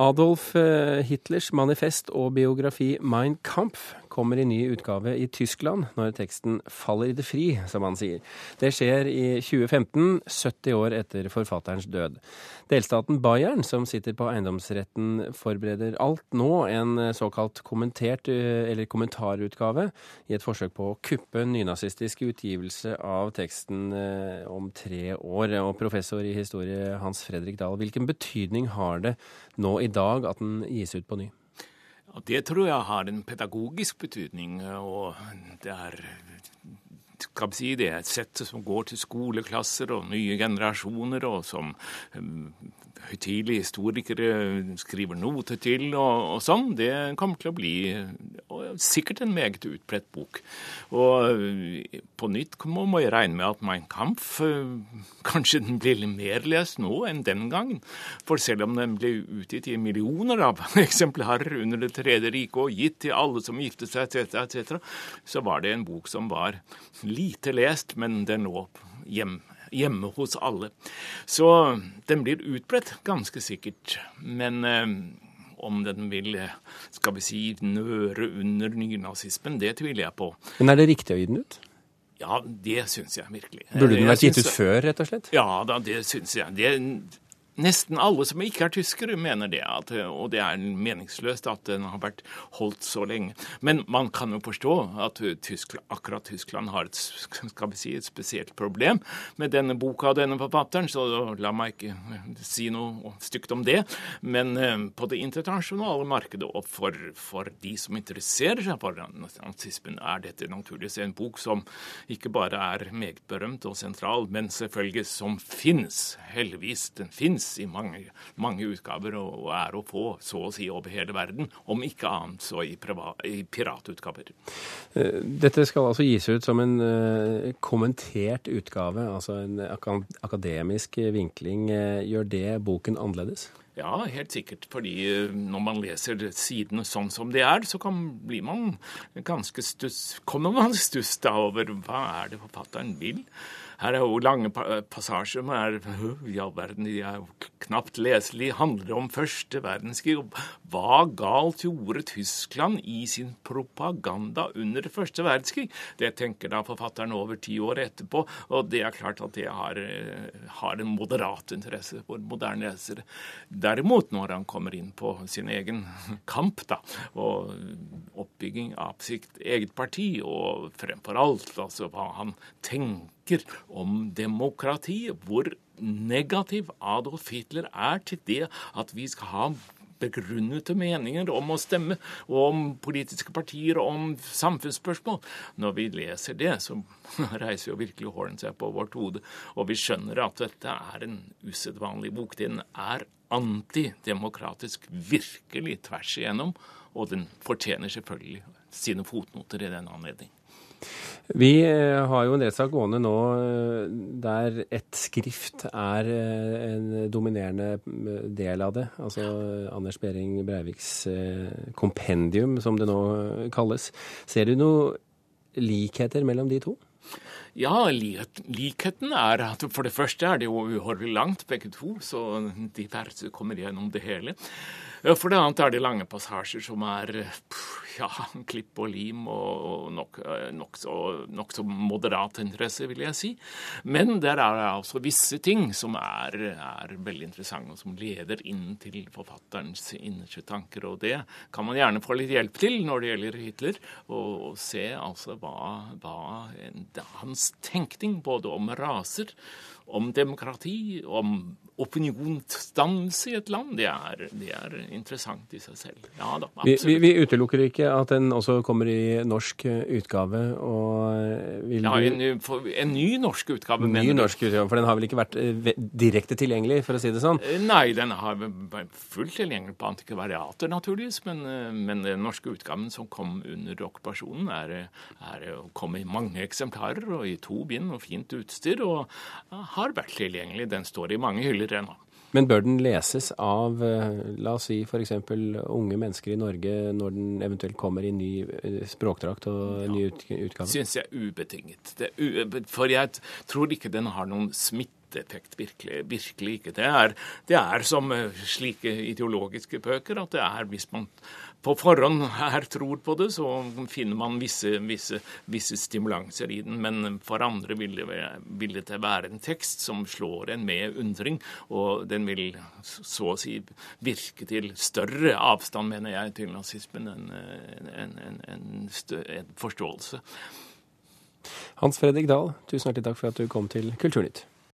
Adolf eh, Hitlers manifest og biografi Mein Kampf kommer i ny utgave i Tyskland når teksten faller i det fri, som han sier. Det skjer i 2015, 70 år etter forfatterens død. Delstaten Bayern, som sitter på eiendomsretten, forbereder alt nå en såkalt kommentert eller kommentarutgave i et forsøk på å kuppe nynazistisk utgivelse av teksten eh, om tre år. Og professor i historie Hans Fredrik Dahl, hvilken betydning har det nå i dag at den gis ut på ny? Og Det tror jeg har en pedagogisk betydning. og det er skal vi si, det et sett som går til skoleklasser og nye generasjoner, og som um, høytidelige historikere skriver noter til og, og, sånn, det kommer til å bli sikkert en meget utbredt bok. Og eh, på nytt må, jeg regne med at Mein Kampf eh, kanskje den blir mer lest nå enn den gangen. For selv om den ble utgitt i millioner av eksemplarer under Det tredje riket og gitt til alle som giftet seg, etc., etc., så var det en bok som var lite lest, men den lå hjemme hjemme hos alle. Så den blir utbredt, ganske sikkert. Men eh, om den vil skal vi si, nøre under nynazismen, det tviler jeg på. Men er det riktig å gi den ut? Ja, det syns jeg virkelig. Burde den vært gitt ut før, rett og slett? Ja, da, det syns jeg. Det, Nesten alle som ikke er tyskere, mener det, at, og det er meningsløst at den har vært holdt så lenge. Men man kan jo forstå at Tyskland, akkurat Tyskland har et, skal vi si, et spesielt problem med denne boka og denne forfatteren, så la meg ikke si noe stygt om det. Men eh, på det internasjonale markedet og for, for de som interesserer seg for nazismen, er dette naturligvis en bok som ikke bare er meget berømt og sentral, men selvfølgelig som fins. Heldigvis, den fins i mange, mange utgaver og, og, er å få så å si over hele verden, om ikke annet så i, i piratutgaver. Eh, dette skal altså gis ut som en uh, kommentert utgave, altså en akademisk vinkling. Eh, gjør det boken annerledes? Ja, helt sikkert. Fordi når man leser sidene sånn som det er, så kan, blir man ganske stuss, kommer man stuss da over hva er det forfatteren vil. Her er jo lange passasjer som er i verden, de er jo knapt leselige. Handler om første verdenskrig. Hva galt gjorde Tyskland i sin propaganda under første verdenskrig? Det tenker da forfatteren over ti år etterpå, og det er klart at det har, har en moderat interesse for moderne lesere. Derimot, når han kommer inn på sin egen kamp da, og oppbygging av sitt eget parti, og fremfor alt altså hva han tenker snakker om demokrati, hvor negativ Adolf Hitler er til det at vi skal ha begrunnede meninger om å stemme, og om politiske partier og om samfunnsspørsmål. Når vi leser det, så reiser jo virkelig håren seg på vårt hode, og vi skjønner at dette er en usedvanlig bok. Den er antidemokratisk virkelig tvers igjennom, og den fortjener selvfølgelig sine fotnoter i den anledning. Vi eh, har jo en rettssak gående nå eh, der et skrift er eh, en dominerende del av det. Altså Anders Behring Breiviks kompendium, som det nå kalles. Ser du noen likheter mellom de to? Ja, likheten er at for det første er det jo uhorvelig langt, begge to, så de færreste kommer gjennom det hele. For det annet er det lange passasjer som er ja, klipp og lim og nokså nok nok så moderat interesse, vil jeg si. Men der er det altså visse ting som er, er veldig interessante, og som leder inn til forfatterens innerste tanker. Og det kan man gjerne få litt hjelp til når det gjelder Hitler, og se altså hva, hva hans tenkning både om raser om demokrati, om opinionsdannelse i et land, det er, det er, interessant i seg selv. Ja da, vi, Vi, vi, utelukker ikke at den også kommer i norsk utgave. og eh, Ja, en, en, ny norsk utgave, ny mener norsk utgave, For den har vel ikke vært eh, direkte tilgjengelig, for å si det sånn? Eh, nei, den har vært fullt tilgjengelig på antikvariater, naturligvis. Men, men, den norske utgaven som kom under okkupasjonen, er, er, kom i mange eksemplarer og i to bind og fint utstyr. og har vært tilgjengelig. Den står i mange hyller ennå. Men bør den leses av eh, la oss si f.eks. unge mennesker i Norge når den eventuelt kommer i ny eh, språkdrakt og ja, ny utgave? Syns jeg ubetinget. for jeg tror ikke den har noen smitte effekt. Virkelig, virkelig ikke. Det er, det er som eh, slike ideologiske bøker at det er hvis man på forhånd her tror på det, så finner man visse, visse, visse stimulanser i den. Men for andre vil det, være, vil det være en tekst som slår en med undring, og den vil så å si virke til større avstand, mener jeg, til nazismen enn en, en, en, forståelse. Hans Fredrik Dahl, tusen hjertelig takk for at du kom til Kulturnytt.